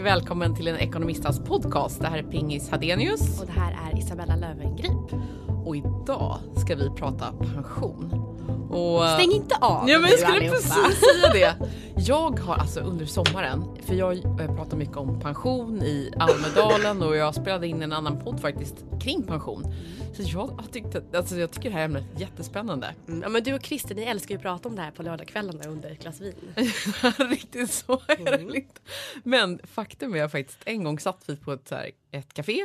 Och välkommen till en Ekonomistas podcast. Det här är Pingis Hadenius. Och det här är Isabella Löwengrip. Och idag ska vi prata pension. Och, Stäng inte av Ja men jag skulle allihopa. precis säga det. Jag har alltså under sommaren, för jag eh, pratar mycket om pension i Almedalen och jag spelade in en annan podd faktiskt kring pension. Så jag, har tyckt att, alltså jag tycker det här ämnet är jättespännande. Mm, ja, men du och Christer ni älskar ju att prata om det här på lördagskvällarna under ett glas vin. Riktigt så är det Mm. inte. Men faktum är faktiskt en gång satt vi på ett, så här, ett café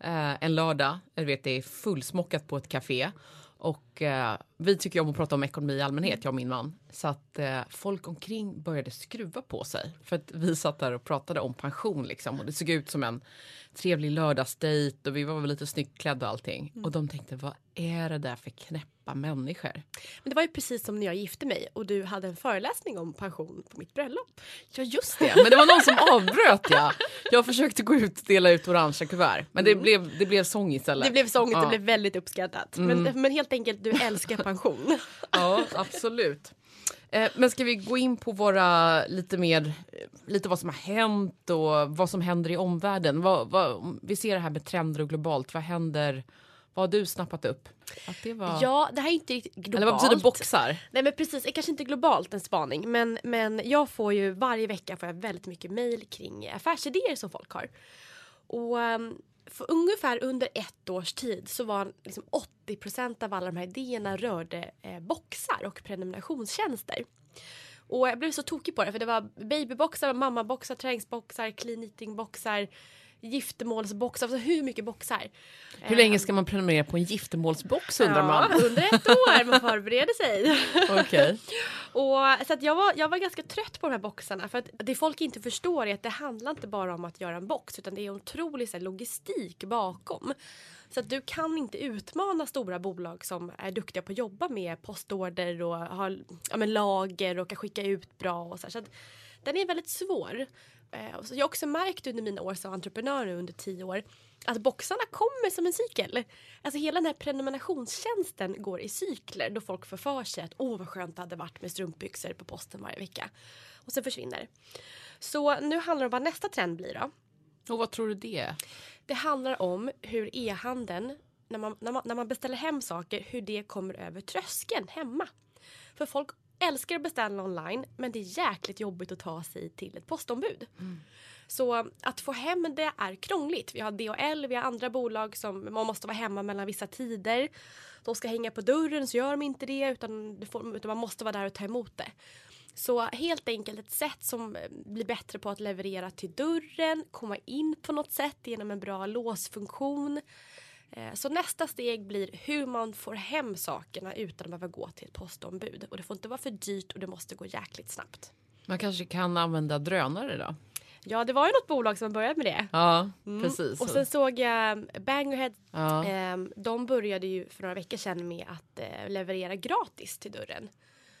eh, en lördag. Jag vet det är fullsmockat på ett café. Och eh, vi tycker om att prata om ekonomi i allmänhet, jag och min man. Så att eh, folk omkring började skruva på sig. För att vi satt där och pratade om pension liksom. Och det såg ut som en trevlig lördagsdejt och vi var väl lite snyggt klädda och allting. Mm. Och de tänkte, vad är det där för knäppa människor? Men det var ju precis som när jag gifte mig och du hade en föreläsning om pension på mitt bröllop. Ja just det, men det var någon som avbröt ja. Jag försökte gå ut och dela ut orangea kuvert men det, blev, det blev sång istället. Det blev sångt, Ja. det blev väldigt uppskattat. Men, men helt enkelt, du älskar pension. Ja absolut. Eh, men ska vi gå in på våra lite mer, eh, lite vad som har hänt och vad som händer i omvärlden. Vad, vad, vi ser det här med trender och globalt, vad händer? Vad har du snappat upp? Att det var... Ja, det här är inte riktigt globalt. Eller vad betyder boxar? Nej men precis, kanske inte globalt en spaning men, men jag får ju varje vecka får jag väldigt mycket mail kring affärsidéer som folk har. Och um, för ungefär under ett års tid så var liksom 80% av alla de här idéerna rörde eh, boxar och prenumerationstjänster. Och jag blev så tokig på det för det var babyboxar, mammaboxar, träningsboxar, clean eating-boxar, giftermålsboxar, alltså hur mycket boxar. Hur länge ska man prenumerera på en giftermålsbox undrar man? Ja, under ett år, man förbereder sig. Okej. Och, så att jag, var, jag var ganska trött på de här boxarna för att det folk inte förstår är att det handlar inte bara om att göra en box utan det är otrolig så här, logistik bakom. Så att du kan inte utmana stora bolag som är duktiga på att jobba med postorder och har ja, men lager och kan skicka ut bra och så, här. så att den är väldigt svår. Eh, så jag har också märkt under mina år som entreprenör nu under tio år att boxarna kommer som en cykel. Alltså hela den här prenumerationstjänsten går i cykler då folk får för sig att åh vad skönt det hade varit med strumpbyxor på posten varje vecka. Och sen försvinner. Så nu handlar det om vad nästa trend blir då. Och vad tror du det är? Det handlar om hur e-handeln, när man, när, man, när man beställer hem saker, hur det kommer över tröskeln hemma. För folk älskar att beställa online men det är jäkligt jobbigt att ta sig till ett postombud. Så att få hem det är krångligt. Vi har DHL, vi har andra bolag som man måste vara hemma mellan vissa tider. De ska hänga på dörren så gör de inte det utan, utan man måste vara där och ta emot det. Så helt enkelt ett sätt som eh, blir bättre på att leverera till dörren, komma in på något sätt genom en bra låsfunktion. Eh, Så nästa steg blir hur man får hem sakerna utan att behöva gå till ett postombud. Och det får inte vara för dyrt och det måste gå jäkligt snabbt. Man kanske kan använda drönare då? Ja, det var ju något bolag som började med det. Ja, precis. Och sen såg jag Bangerhead. ja. Eh, de började ju för några veckor sedan med att eh, leverera gratis till dörren.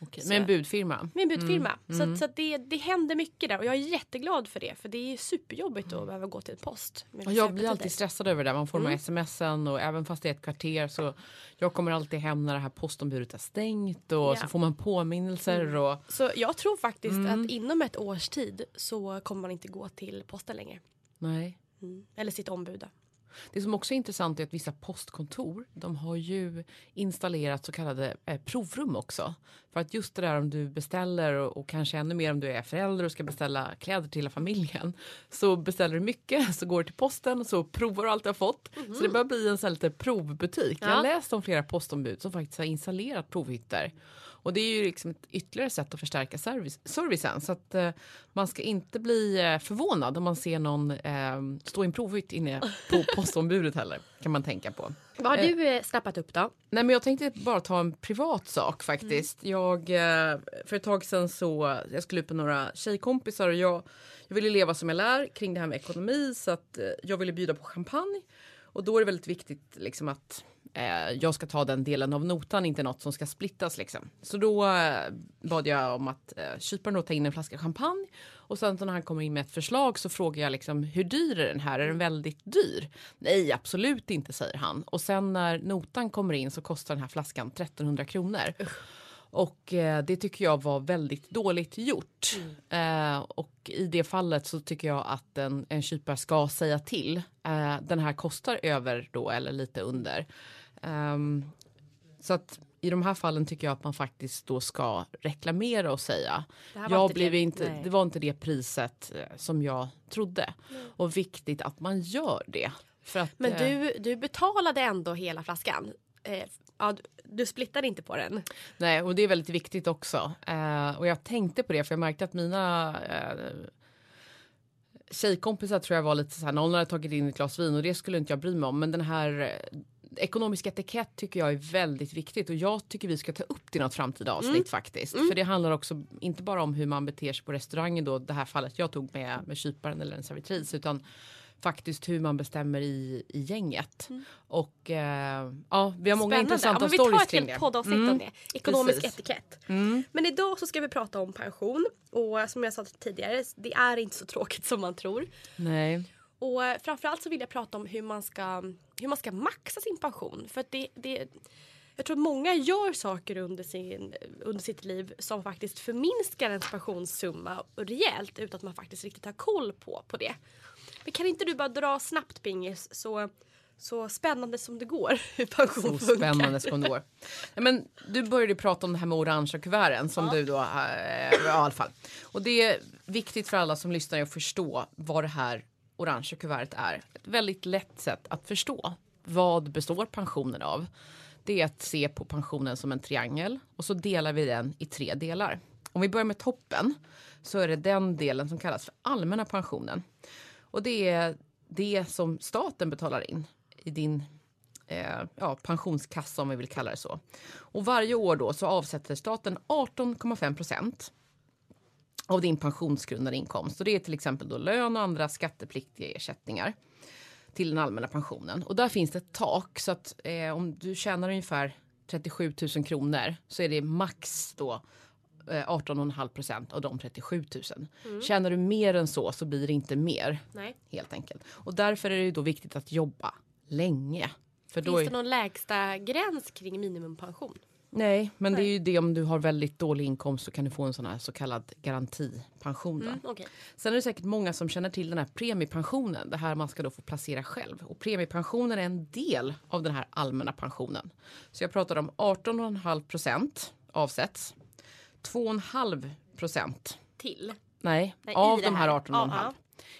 Okej, Med en budfirma? Med en budfirma. Så, att, så att det, det händer mycket där och jag är jätteglad för det. För det är superjobbigt att behöva gå till en post. Och jag blir alltid stressad över det. där. Man får de Mm. här smsen och även fast det är ett kvarter så jag kommer alltid hem när det här postombudet är stängt och Ja. så får man påminnelser och Så jag tror faktiskt Mm. att inom ett års tid så kommer man inte gå till posten längre. nej. Mm. Eller sitt ombud. Det som också är intressant är att vissa postkontor de har ju installerat så kallade eh, provrum också. För att just det där om du beställer och, och kanske ännu mer om du är förälder och ska beställa kläder till hela familjen. Så beställer du mycket så går du till posten och så provar du allt du har fått. Så det börjar bli en sån här lite provbutik. Jag har Ja. läst om flera postombud som faktiskt har installerat provhytter. Och det är ju liksom ett ytterligare sätt att förstärka service, servicen. Så att eh, man ska inte bli eh, förvånad om man ser någon eh, stå provhytt inne på postombudet heller. Kan man tänka på. Vad har Eh. du eh, snappat upp då? Nej men jag tänkte bara ta en privat sak faktiskt. Jag, eh, för ett tag sedan så, jag skulle ut med några tjejkompisar och jag, jag ville leva som jag lär kring det här med ekonomi så att jag ville bjuda på champagne. Och då är det väldigt viktigt liksom att eh, jag ska ta den delen av notan, inte något som ska splittas liksom. Så då eh, bad jag om att eh, kyparen då ta in en flaska champagne och sen när han kommer in med ett förslag så frågar jag liksom hur dyr är den här? Är den väldigt dyr? Nej, absolut inte, säger han. Och sen när notan kommer in så kostar den här flaskan 1300 kronor. Och eh, det tycker jag var väldigt dåligt gjort. Eh, och i det fallet så tycker jag att en, en kypare ska säga till. Eh, den här kostar över då eller lite under. Ehm, så att i de här fallen tycker jag att man faktiskt då ska reklamera och säga. Det Jag inte blev det- inte, nej. det var inte det priset eh, som jag trodde. Och viktigt att man gör det. För att, Men eh, du, du betalade ändå hela flaskan. Eh, ja, du, du splittade inte på den. Nej, och det är väldigt viktigt också. Eh, och jag tänkte på det för jag märkte att mina eh, tjejkompisar tror jag var lite så här, någon hade tagit in ett glas vin och det skulle inte jag bry mig om. Men den här eh, ekonomisk etikett tycker jag är väldigt viktigt och jag tycker vi ska ta upp det i något framtida avsnitt faktiskt. För det handlar också inte bara om hur man beter sig på restaurangen då, det här fallet jag tog med, med kyparen eller en servitris, utan faktiskt hur man bestämmer i, i gänget. Och eh, ja, vi har många Spännande. intressanta ja, men vi stories tar ett kring helt det. poddavsnitt Mm. om det. Ekonomisk Precis. etikett. Mm. Men idag så ska vi prata om pension. Och som jag sa tidigare, det är inte så tråkigt som man tror. Nej. Och framförallt så vill jag prata om hur man ska, hur man ska maxa sin pension. För det, det, jag tror att många gör saker under, sin, under sitt liv som faktiskt förminskar ens pensionssumma rejält utan att man faktiskt riktigt har koll på, på det. Men kan inte du bara dra snabbt Pingis så, så spännande som det går hur pension Så funkar. spännande som det går. Men du började prata om det här med orangea kuverten som du då, ja, i alla fall. Och det är viktigt för alla som lyssnar att förstå vad det här orangea kuvertet är. Ett väldigt lätt sätt att förstå. Vad består pensionen av? Det är att se på pensionen som en triangel och så delar vi den i tre delar. Om vi börjar med toppen så är det den delen som kallas för allmänna pensionen. Och det är det som staten betalar in i din eh, ja, pensionskassa om vi vill kalla det så. Och varje år då så avsätter staten 18,5 procent av din pensionsgrundande inkomst. Och det är till exempel då lön och andra skattepliktiga ersättningar till den allmänna pensionen. Och där finns det ett tak så att eh, om du tjänar ungefär 37 000 kronor så är det max då eh, 18,5 procent av de 37 000. Tjänar du mer än så så blir det inte mer Nej. helt enkelt. Och därför är det ju då viktigt att jobba länge. För då Finns är... det någon lägsta gräns kring minimumpension? Nej, men det är ju det om du har väldigt dålig inkomst så kan du få en sån här så kallad garantipension. Mm, okej. Sen är det säkert många som känner till den här premiepensionen. Det här man ska då få placera själv. Och premiepensionen är en del av den här allmänna pensionen. Så jag pratar om 18,5 procent avsätts. 2,5 procent Till? Nej, Nej, av de här här. 18,5 Ja, ja.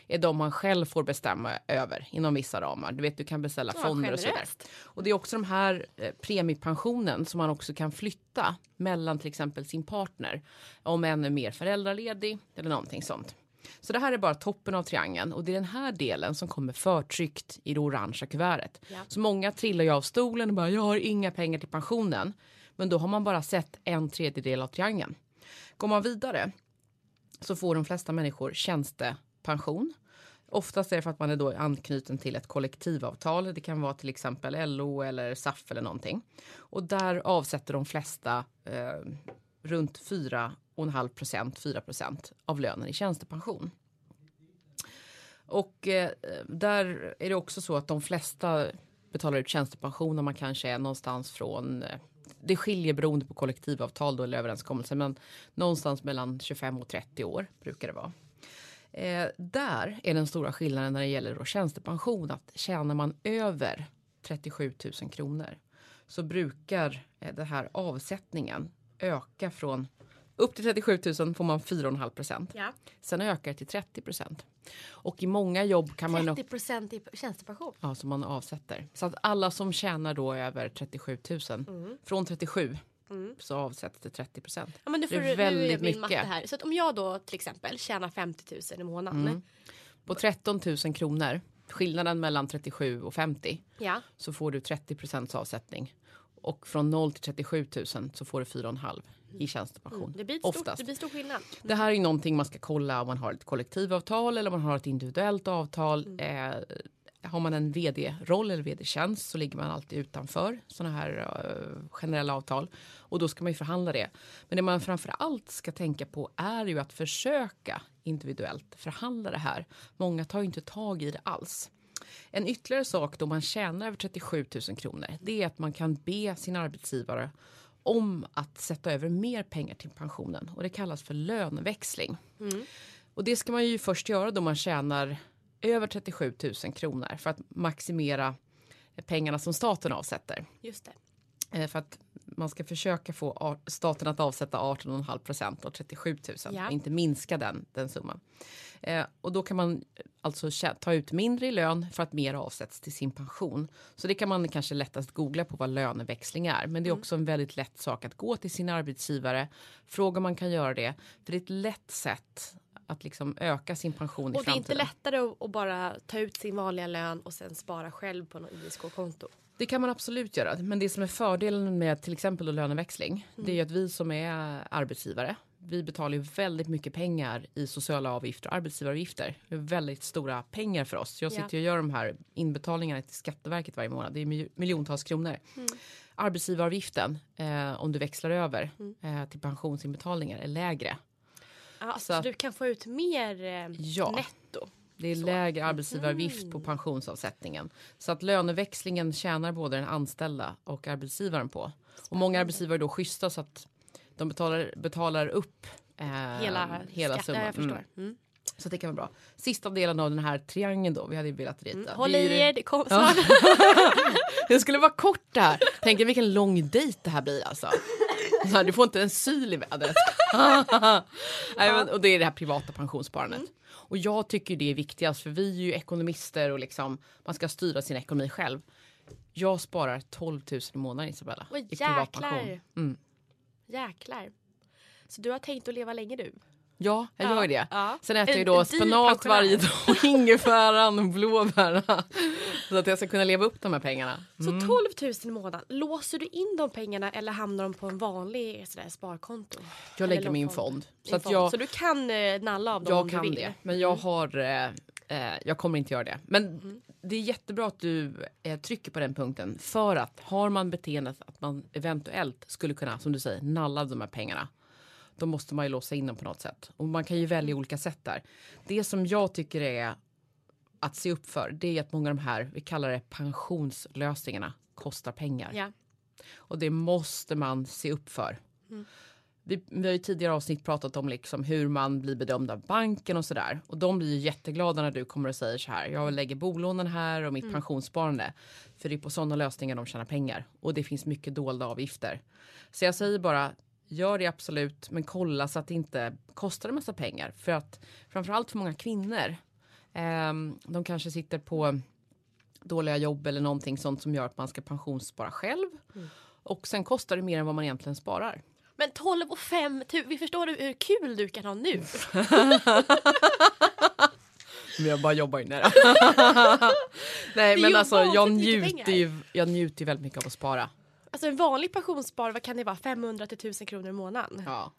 Är de man själv får bestämma över inom vissa ramar. Du vet, du kan beställa Ja, fonder och så vidare. generöst. Och det är också de här eh, premiepensionen som man också kan flytta mellan till exempel sin partner om en är mer föräldraledig eller någonting sånt. Så det här är bara toppen av triangeln och det är den här delen som kommer förtryckt i det orangea kuvertet. Ja. Så många trillar ju av stolen och bara jag har inga pengar till pensionen. Men då har man bara sett en tredjedel av triangeln. Går man vidare så får de flesta människor pension. Oftast är det för att man är då anknuten till ett kollektivavtal. Det kan vara till exempel LO eller SAF eller någonting. Och där avsätter de flesta eh, runt 4,5 procent, 4 procent av lönen i tjänstepension. Och eh, där är det också så att de flesta betalar ut tjänstepension när man kanske är någonstans från eh, det skiljer beroende på kollektivavtal då, eller överenskommelse, men någonstans mellan 25 och 30 år brukar det vara. Eh, där är den stora skillnaden när det gäller då tjänstepension att tjänar man över 37 000 kronor så brukar eh, den här avsättningen öka från upp till 37 000 får man 4,5 procent. Ja. Sen ökar det till 30 procent. Och i många jobb kan man 30 procent i tjänstepension. Ja, som man avsätter. Så att alla som tjänar då över 37 000, Mm. från 37 så avsätts det 30 procent. Ja, men nu Det får är du, väldigt nu är min mycket. matte här. Så om jag då till exempel tjänar 50 000 i månaden. Mm. På 13 000 kronor, skillnaden mellan 37 och 50, Ja. så får du 30 procents avsättning. Och från 0 till 37 000 så får du 4,5 i tjänstepension. Mm. Det blir, stor, Oftast. det blir stor skillnad. Det här är någonting man ska kolla om man har ett kollektivavtal eller om man har ett individuellt avtal. Mm. Eh, har man en vd-roll eller vd-tjänst så ligger man alltid utanför sådana här eh, generella avtal. Och då ska man ju förhandla det. Men det man framför allt ska tänka på är ju att försöka individuellt förhandla det här. Många tar ju inte tag i det alls. En ytterligare sak då man tjänar över 37 000 kronor det är att man kan be sin arbetsgivare om att sätta över mer pengar till pensionen och det kallas för löneväxling. Och det ska man ju först göra då man tjänar över 37 000 kronor för att maximera pengarna som staten avsätter. Just det. Eh, För att man ska försöka få staten att avsätta 18,5 procent av 37 000 Ja. och inte minska den, den summan. Eh, och då kan man alltså ta ut mindre i lön för att mer avsätts till sin pension. Så det kan man kanske lättast googla på vad löneväxling är. Men det är Mm. också en väldigt lätt sak att gå till sin arbetsgivare, fråga om man kan göra det. För det är ett lätt sätt att liksom öka sin pension i Och det är framtiden. inte lättare att, att bara ta ut sin vanliga lön och sen spara själv på något ISK-konto. Det kan man absolut göra. Men det som är fördelen med till exempel då löneväxling, det är ju att vi som är arbetsgivare, vi betalar ju väldigt mycket pengar i sociala avgifter och arbetsgivaravgifter. Det är väldigt stora pengar för oss. Jag Ja. sitter och gör de här inbetalningarna till Skatteverket varje månad. Det är mil- miljontals kronor. Arbetsgivaravgiften, eh, om du växlar över eh, till pensionsinbetalningar, är lägre. Ja, så, Så- du kan få ut mer eh, Ja. netto. Det är Så. lägre arbetsgivaravgift på pensionsavsättningen. Så att löneväxlingen tjänar både den anställda och arbetsgivaren på. Och många arbetsgivare är då schyssta så att de betalar, betalar upp eh, Hela, hela skatt- summan. Ja. Mm. Mm. Så det kan vara bra. Sista delen av den här triangeln då, vi hade ju velat rita. Mm. Håll i er, det kom Ja. snart. Det skulle vara kort det här. Tänk vilken lång dejt det här blir alltså. Du får inte en syl i vädret. Nej, men, och det är det här privata pensionssparandet. Och jag tycker det är viktigast för vi är ju ekonomister och liksom man ska styra sin ekonomi själv. Jag sparar 12 000 i månaden Isabella. Oj, i privat pension. Mm. Jäklar. Så du har tänkt att leva länge du? Ja, jag Ja, gör det. ja. Sen äter jag En- då en dyr spenat varje dag, ingefäran och blåbär. Så att jag ska kunna leva upp de här pengarna. Så 12 000 i månaden, låser du in de pengarna eller hamnar de på en vanlig sådär, sparkonto? Jag lägger min lånefond? fond. Så att jag, så du kan eh, nalla av dem om Jag kan vill? det, men jag har eh, eh, jag kommer inte göra det. Men Mm. det är jättebra att du eh, trycker på den punkten. För att har man beteendet att man eventuellt skulle kunna, som du säger, nalla av de här pengarna. Då måste man ju låsa in dem på något sätt. Och man kan ju välja Mm. olika sätt där. Det som jag tycker är att se upp för, det är att många av de här, vi kallar det pensionslösningarna, kostar pengar. Ja. Och det måste man se upp för. Vi, vi har ju tidigare avsnitt pratat om liksom hur man blir bedömd av banken och sådär. Och de blir ju jätteglada när du kommer och säger så här. Jag lägger bolånen här och mitt pensionssparande. För det är på sådana lösningar de tjänar pengar. Och det finns mycket dolda avgifter. Så jag säger bara, gör det absolut. Men kolla så att det inte kostar en massa pengar. För att framförallt för många kvinnor. ehm, de kanske sitter på dåliga jobb eller någonting sånt som gör att man ska pensionsspara själv. Och sen kostar det mer än vad man egentligen sparar. Men 12 och 5 000, vi förstår hur kul du kan ha nu? Men jag bara jobbar ju nära. Nej men alltså jag njuter, ju, jag njuter ju väldigt mycket av att spara. Alltså en vanlig pensionsspar, vad kan det vara? 500 till 1000 kronor i månaden? Ja.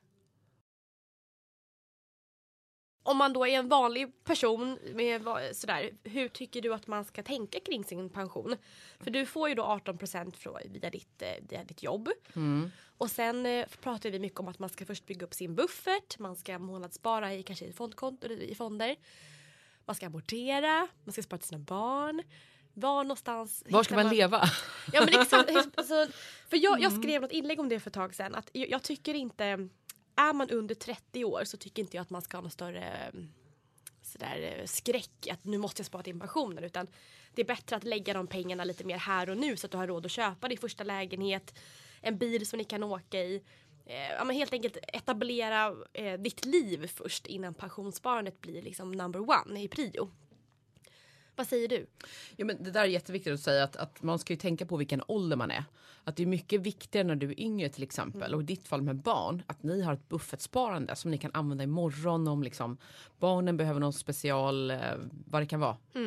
Om man då är en vanlig person med sådär, hur tycker du att man ska tänka kring sin pension? För du får ju då 18 från via ditt, eh, via ditt jobb. Mm. Och sen eh, pratar vi mycket om att man ska först bygga upp sin buffert, man ska månadsspara i kanske i fondkonto i fonder. Man ska amortera, man ska spara till sina barn. Var någonstans Var ska hittar man leva? Ja men exakt. Alltså, för jag, jag skrev något inlägg om det för ett tag sedan. Att jag, jag tycker inte, är man under 30 år så tycker inte jag att man ska ha någon större mm, sådär, eh, skräck att nu måste jag spara till pensionen. Utan det är bättre att lägga de pengarna lite mer här och nu så att du har råd att köpa din första lägenhet, en bil som ni kan åka i. Eh, ja, men helt enkelt etablera eh, ditt liv först innan pensionssparandet blir liksom number one i prio. Vad säger du? Ja, men det där är jätteviktigt att säga att, att man ska ju tänka på vilken ålder man är. Att det är mycket viktigare när du är yngre till exempel och i ditt fall med barn att ni har ett buffertsparande som ni kan använda imorgon om liksom barnen behöver någon special, eh, vad det kan vara. Eh,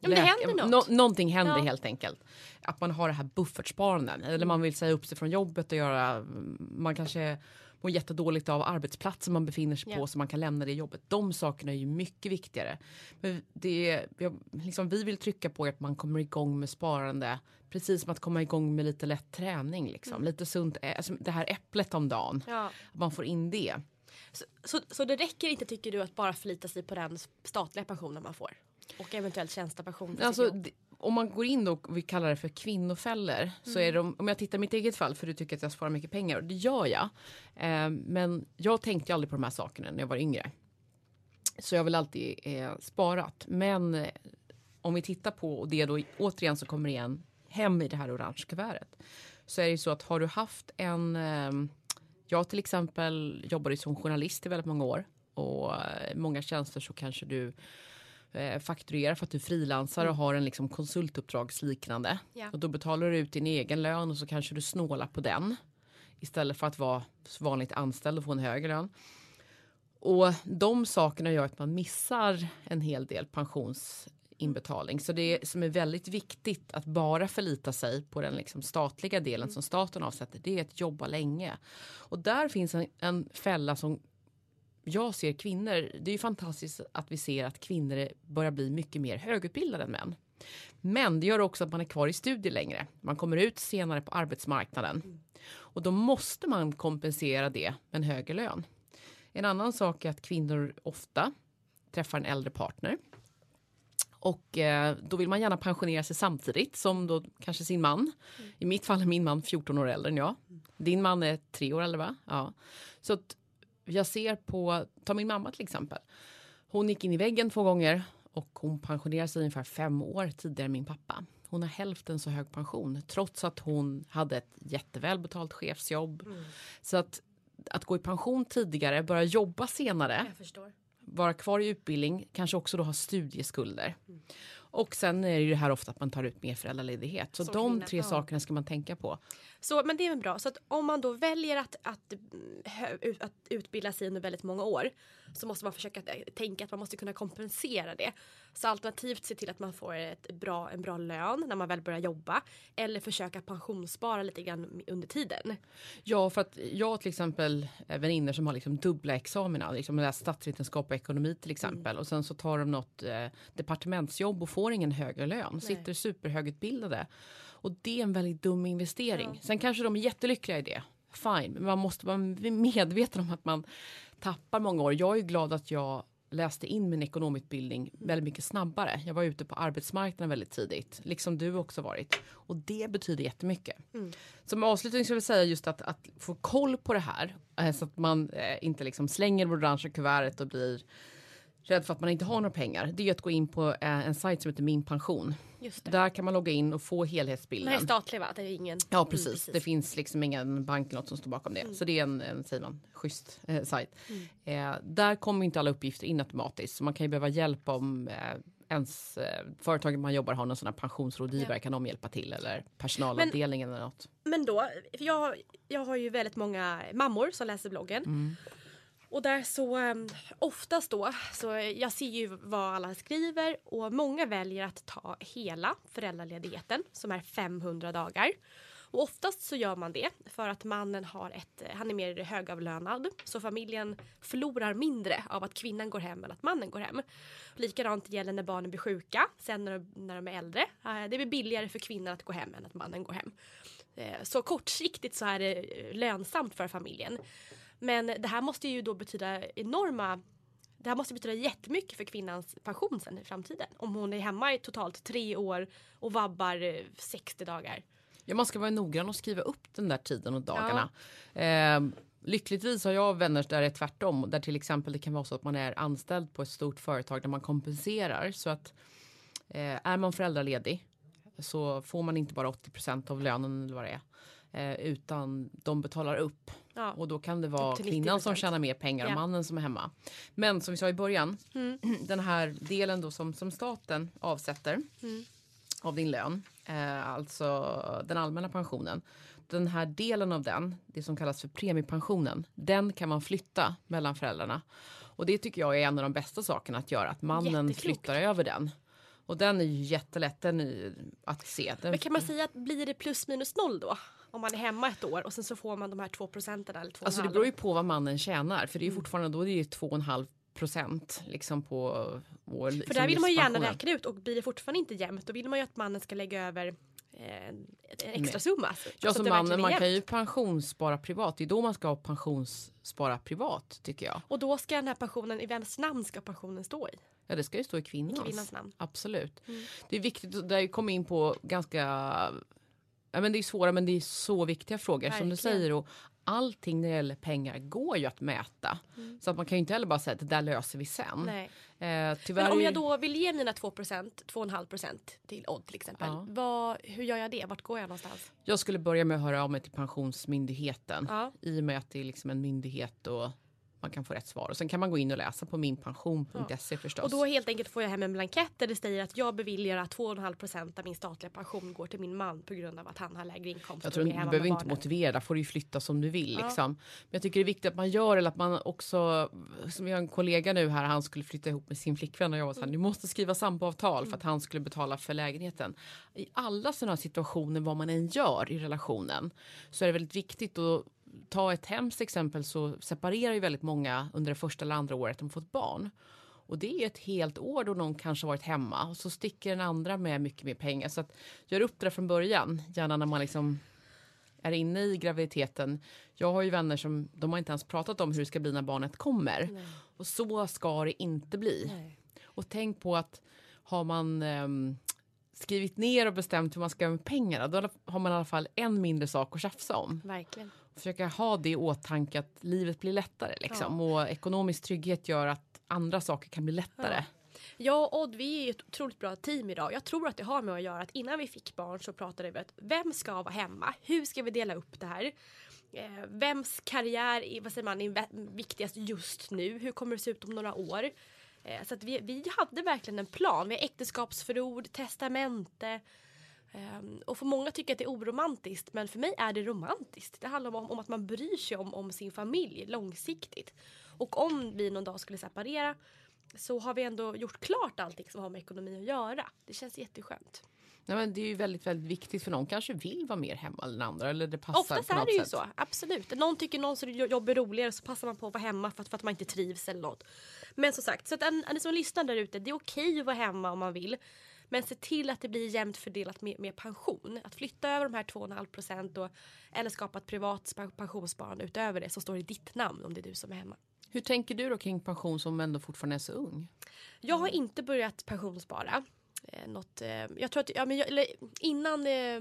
men det händer något. Nå- någonting händer Ja. helt enkelt. Att man har det här buffertsparandet eller man vill säga upp sig från jobbet och göra, man kanske mår jättedåligt av arbetsplatsen man befinner sig Ja. på så man kan lämna det jobbet. De sakerna är ju mycket viktigare. Men det, är- jag, liksom, vi vill trycka på att man kommer igång med sparande precis som att komma igång med lite lätt träning. Liksom. Lite sunt, alltså, det här äpplet om dagen, Ja. man får in det. Så, så, så det räcker inte tycker du att bara förlita sig på den statliga pensionen man får? Och eventuellt tjänstepension? Alltså, det, om man går in och vi kallar det för kvinnofällor så är de, om jag tittar mitt eget fall för du tycker att jag sparar mycket pengar och det gör jag. Eh, men jag tänkte aldrig på de här sakerna när jag var yngre. Så jag har väl alltid eh, sparat. Men eh, om vi tittar på och det då återigen så kommer igen hem i det här orange kuvertet. Så är det ju så att har du haft en eh, jag till exempel jobbade som journalist i väldigt många år och eh, många tjänster så kanske du eh, fakturerar för att du frilansar och har en liksom konsultuppdragsliknande. Ja. Och då betalar du ut din egen lön och så kanske du snålar på den istället för att vara vanligt anställd och få en högre lön. Och de sakerna gör att man missar en hel del pensionsinbetalning. Så det som är väldigt viktigt att bara förlita sig på den liksom statliga delen som staten avsätter, det är att jobba länge. Och där finns en, en fälla som jag ser kvinnor, det är ju fantastiskt att vi ser att kvinnor börjar bli mycket mer högutbildade än män. Men det gör också att man är kvar i studier längre. Man kommer ut senare på arbetsmarknaden. Och då måste man kompensera det med en högre lön. En annan sak är att kvinnor ofta träffar en äldre partner. Och eh, då vill man gärna pensionera sig samtidigt som då kanske sin man. I mitt fall är min man 14 år äldre än jag. Din man är tre år äldre va? Ja. Så att jag ser på, ta min mamma till exempel. Hon gick in i väggen två gånger och hon pensionerade sig ungefär fem år tidigare än min pappa. Hon har hälften så hög pension trots att hon hade ett jättevälbetalt chefsjobb. Så att, att gå i pension tidigare, börja jobba senare, vara kvar i utbildning, kanske också då ha studieskulder. Och sen är det ju det här ofta att man tar ut mer föräldraledighet. Så Som de tre sakerna ska man tänka på. Så, men det är väl bra. Så att om man då väljer att, att, mm, att utbilda sig under väldigt många år så måste man försöka eh, tänka att man måste kunna kompensera det. Så alternativt se till att man får ett bra, en bra lön när man väl börjar jobba eller försöka pensionsspara lite grann under tiden. Ja, för att jag till exempel är vänner som har liksom dubbla examina, liksom statsvetenskap och ekonomi till exempel och sen så tar de något eh, departementsjobb och får ingen högre lön, sitter superhögutbildade. Och det är en väldigt dum investering. Sen kanske de är jättelyckliga i det. Fine, men man måste vara medveten om att man tappar många år. Jag är glad att jag läste in min ekonomutbildning väldigt mycket snabbare. Jag var ute på arbetsmarknaden väldigt tidigt, liksom du också varit. Och det betyder jättemycket. Som avslutning skulle jag säga just att, att få koll på det här eh, så att man eh, inte liksom slänger orange kuvertet och blir rädd för att man inte har några pengar. Det är att gå in på eh, en sajt som heter Min pension. Där kan man logga in och få Den helhetsbilden. här är statlig va? Det är ingen... Ja Mm, precis. Det finns liksom ingen bank eller något som står bakom det. Så det är en, en säger man, schysst eh, sajt. Eh, där kommer inte alla uppgifter in automatiskt. Så man kan ju behöva hjälp om eh, ens eh, företaget man jobbar har någon sån här pensionsrådgivare. Ja. Kan de hjälpa till eller personalavdelningen eller något. Men då, jag, jag har ju väldigt många mammor som läser bloggen. Och där så um, oftast då, så jag ser ju vad alla skriver och många väljer att ta hela föräldraledigheten som är 500 dagar. Och oftast så gör man det för att mannen har ett, eh, han är mer högavlönad så familjen förlorar mindre av att kvinnan går hem än att mannen går hem. Likadant gäller när barnen blir sjuka, sen när de, när de är äldre. Eh, det blir billigare för kvinnan att gå hem än att mannen går hem. Eh, så kortsiktigt så är det lönsamt för familjen. Men det här måste ju då betyda enorma det här måste betyda jättemycket för kvinnans pension sen i framtiden. Om hon är hemma i totalt tre år och vabbar eh, 60 dagar. Ja, man ska vara noggrann och skriva upp den där tiden och dagarna. Eh, lyckligtvis har jag vänner där det är tvärtom. Där till exempel det kan vara så att man är anställd på ett stort företag där man kompenserar. Så att eh, är man föräldraledig så får man inte bara 80% av lönen eller vad det är. Eh, utan de betalar upp. Ja. Och då kan det vara kvinnan som 90%. tjänar mer pengar och Ja. mannen som är hemma. Men som vi sa i början, Mm. den här delen då som, som staten avsätter Mm. av din lön, eh, alltså den allmänna pensionen. Den här delen av den, det som kallas för premiepensionen, den kan man flytta mellan föräldrarna. Och det tycker jag är en av de bästa sakerna att göra, att mannen Jätteklokt. flyttar över den. Och den är ju jättelätt den är att se. Den, Men kan man säga att blir det plus minus noll då? Om man är hemma ett år och sen så får man de här 2 procenten eller 2,5. Alltså det beror ju på vad mannen tjänar, för det är ju Mm. fortfarande då är det ju 2,5 procent liksom på vår För där vill man ju gärna räkna ut och blir det fortfarande inte jämnt då vill man ju att mannen ska lägga över eh, en, en extra summa. Alltså, Ja, som att det man, kan ju pensionsspara privat. Det är då man ska pensionsspara privat tycker jag. Och då ska den här pensionen, i vems namn ska pensionen stå i? Ja, det ska ju stå i kvinnans. Kvinnans namn. Absolut. Mm. Det är viktigt, och där kommer in på ganska, ja men det är svåra men det är så viktiga frågor som du Verkligen. säger. Och allting när det gäller pengar går ju att mäta. Mm. Så att man kan ju inte heller bara säga att det där löser vi sen. Eh, Men om jag då vill ge mina 2% 2,5% till Odd till exempel. Ja. Vad, hur gör jag det? Vart går jag någonstans? Jag skulle börja med att höra av mig till Pensionsmyndigheten. Ja. I och med att det är liksom en myndighet och man kan få rätt svar. Och sen kan man gå in och läsa på minpension.se förstås. Och då helt enkelt får jag hem en blankett där det säger att jag beviljar att 2,5% av min statliga pension går till min man på grund av att han har lägre inkomst. Jag tror du behöver inte motivera, får du flytta som du vill. Ja. Liksom. Men jag tycker det är viktigt att man gör eller att man också, som vi har en kollega nu här, han skulle flytta ihop med sin flickvän och jag var så här, ni måste skriva samboavtal för att han skulle betala för lägenheten. I alla sådana situationer, vad man än gör i relationen, så är det väldigt viktigt att ta ett hemskt exempel så separerar ju väldigt många under det första eller andra året de fått barn. Och det är ett helt år då någon kanske varit hemma och så sticker den andra med mycket mer pengar. Så att gör upp det där från början, gärna när man liksom är inne i graviditeten. Jag har ju vänner som de har inte ens pratat om hur det ska bli när barnet kommer. Nej. Och så ska det inte bli. Nej. Och tänk på att har man ehm, skrivit ner och bestämt hur man ska göra med pengarna, då har man i alla fall en mindre sak att tjafsa om. Verkligen. Försöka ha det i åtanke att livet blir lättare liksom. Och ekonomisk trygghet gör att andra saker kan bli lättare. Jag och Odd vi är ett otroligt bra team idag. Jag tror att det har med att göra att innan vi fick barn så pratade vi att vem ska vara hemma? Hur ska vi dela upp det här? Eh, vems karriär är, vad säger man, är viktigast just nu? Hur kommer det se ut om några år? Eh, så att vi, vi hade verkligen en plan. Vi har äktenskapsförord, testamente. Ehm, och för många tycker att det är oromantiskt men för mig är det romantiskt. Det handlar om, om att man bryr sig om, om sin familj långsiktigt. Och om vi någon dag skulle separera så har vi ändå gjort klart allting som har med ekonomi att göra. Det känns jätteskönt. Nej, men det är ju väldigt, väldigt viktigt för någon kanske vill vara mer hemma än andra. Eller det passar Oftast är det ju sätt. så, absolut. Någon tycker någons jobb är roligare så passar man på att vara hemma för att, för att man inte trivs eller något. Men som sagt, så att en, en som lyssnar där ute, det är okej att vara hemma om man vill. Men se till att det blir jämnt fördelat med, med pension. Att flytta över de här 2,5 procent eller skapa ett privat spa- pensionssparande utöver det som står i ditt namn om det är du som är hemma. Hur tänker du då kring pension som ändå fortfarande är så ung? Jag har inte börjat pensionsspara. Eh, något, eh, jag tror att, ja, men jag, eller, innan eh,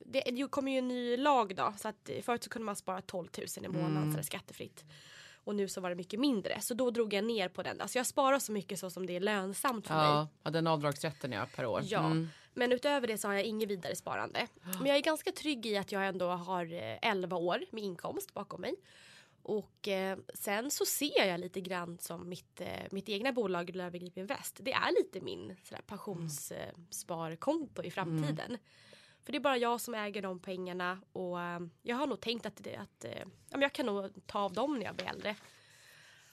det, det kommer ju en ny lag då. Så att eh, förut så kunde man spara 12 000 i månaden Mm. så det är skattefritt. Och nu så var det mycket mindre. Så då drog jag ner på den. Alltså jag sparar så mycket så som det är lönsamt för mig. Ja, ja, den avdragsrätten ja, per år. Ja, Mm. men utöver det så har jag inget vidare sparande. Men jag är ganska trygg i att jag ändå har eh, 11 år med inkomst bakom mig. Och eh, sen så ser jag lite grann som mitt, eh, mitt egna bolag Löwengrip Invest. Det är lite min sådär, pensionssparkonto i framtiden. För det är bara jag som äger de pengarna och eh, jag har nog tänkt att, det, att eh, jag kan nog ta av dem när jag blir äldre.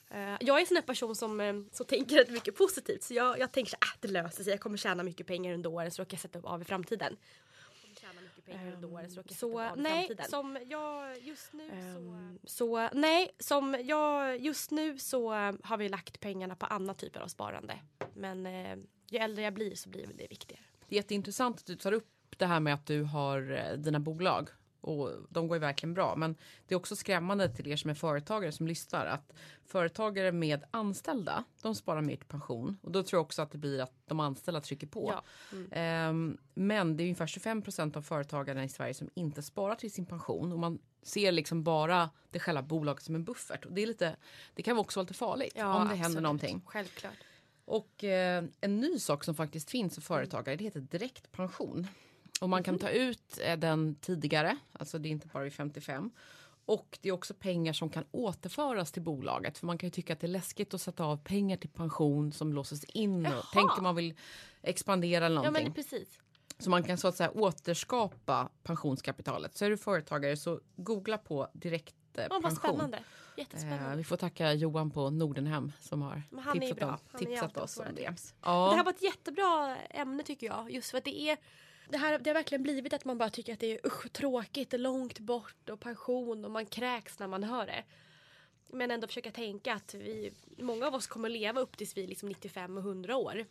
Eh, jag är en sån här person som, eh, som tänker rätt mycket positivt. Så jag, jag tänker här, ah, det löser sig. Jag kommer tjäna mycket pengar under åren så då kan jag sätta av i framtiden. Så nej, som jag just nu så... så... Nej, som jag just nu så eh, har vi lagt pengarna på andra typer av sparande. Men eh, ju äldre jag blir så blir det viktigare. Det är jätteintressant att du tar upp det här med att du har eh, dina bolag. Och de går ju verkligen bra. Men det är också skrämmande till er som är företagare som lyssnar att företagare med anställda, de sparar mer till pension. Och då tror jag också att det blir att de anställda trycker på. Ja. Mm. Ehm, men det är ungefär 25 procent av företagarna i Sverige som inte sparar till sin pension. Och man ser liksom bara det själva bolaget som en buffert. Och det, är lite, det kan också vara lite farligt om det händer absolut. någonting. Självklart. Och eh, en ny sak som faktiskt finns för företagare det heter direktpension. Och man kan ta ut eh, den tidigare, alltså det är inte bara vid 55. Och det är också pengar som kan återföras till bolaget. För man kan ju tycka att det är läskigt att sätta av pengar till pension som låses in. Jaha. Och tänker man vill expandera eller Ja någonting. men precis. Så man kan så att säga återskapa pensionskapitalet. Så är du företagare så googla på direktpension. Ja, vad spännande. Eh, Jättespännande. vi får tacka Johan på Nordenhem som har tipsat, om, tipsat oss om det. Ja. Det här var ett jättebra ämne tycker jag. Just för att det är det, här, det har verkligen blivit att man bara tycker att det är usch, tråkigt, långt bort och pension och man kräks när man hör det. Men ändå försöka tänka att vi, många av oss kommer att leva upp tills vi är liksom 95 och 100 år.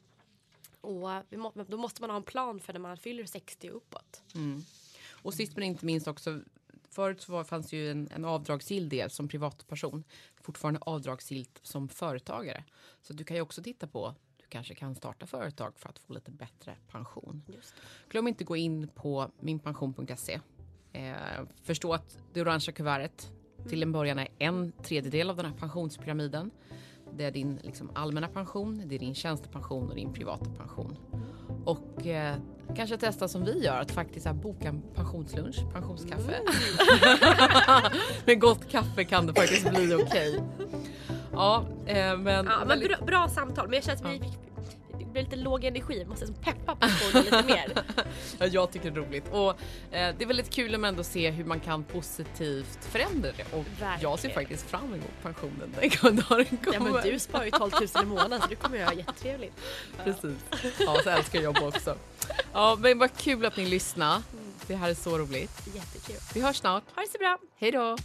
Och vi må, då måste man ha en plan för när man fyller 60 och uppåt. Mm. Och sist men inte minst också Förut så var, fanns ju en, en avdragsgill del som privatperson. Fortfarande avdragsgillt som företagare. Så du kan ju också titta på kanske kan starta företag för att få lite bättre pension. Glöm inte gå in på minpension.se. Eh, förstå att det orangea kuvertet till en början är en tredjedel av den här pensionspyramiden. Det är din liksom, allmänna pension, det är din tjänstepension och din privata pension. Och eh, kanske testa som vi gör, att faktiskt här, boka en pensionslunch, pensionskaffe. Med gott kaffe kan det faktiskt bli okej. Ja, eh, men... Ja, men väldigt- bra, bra samtal. Men jag känner att vi, det blir lite låg energi. Vi måste liksom peppa personen lite mer. Ja, jag tycker det är roligt. Och eh, det är väldigt kul att ändå se hur man kan positivt förändra det. Och jag ser Verkligen. faktiskt fram emot pensionen den dagen Ja, kommer. men du sparar ju 12 000 i månaden så du kommer ju ha jättetrevligt. Precis. Ja, så älskar jag jobb också. Ja, men vad kul att ni lyssnade. Det här är så roligt. Jättekul. Vi hörs snart. Ha det så bra. Hej då!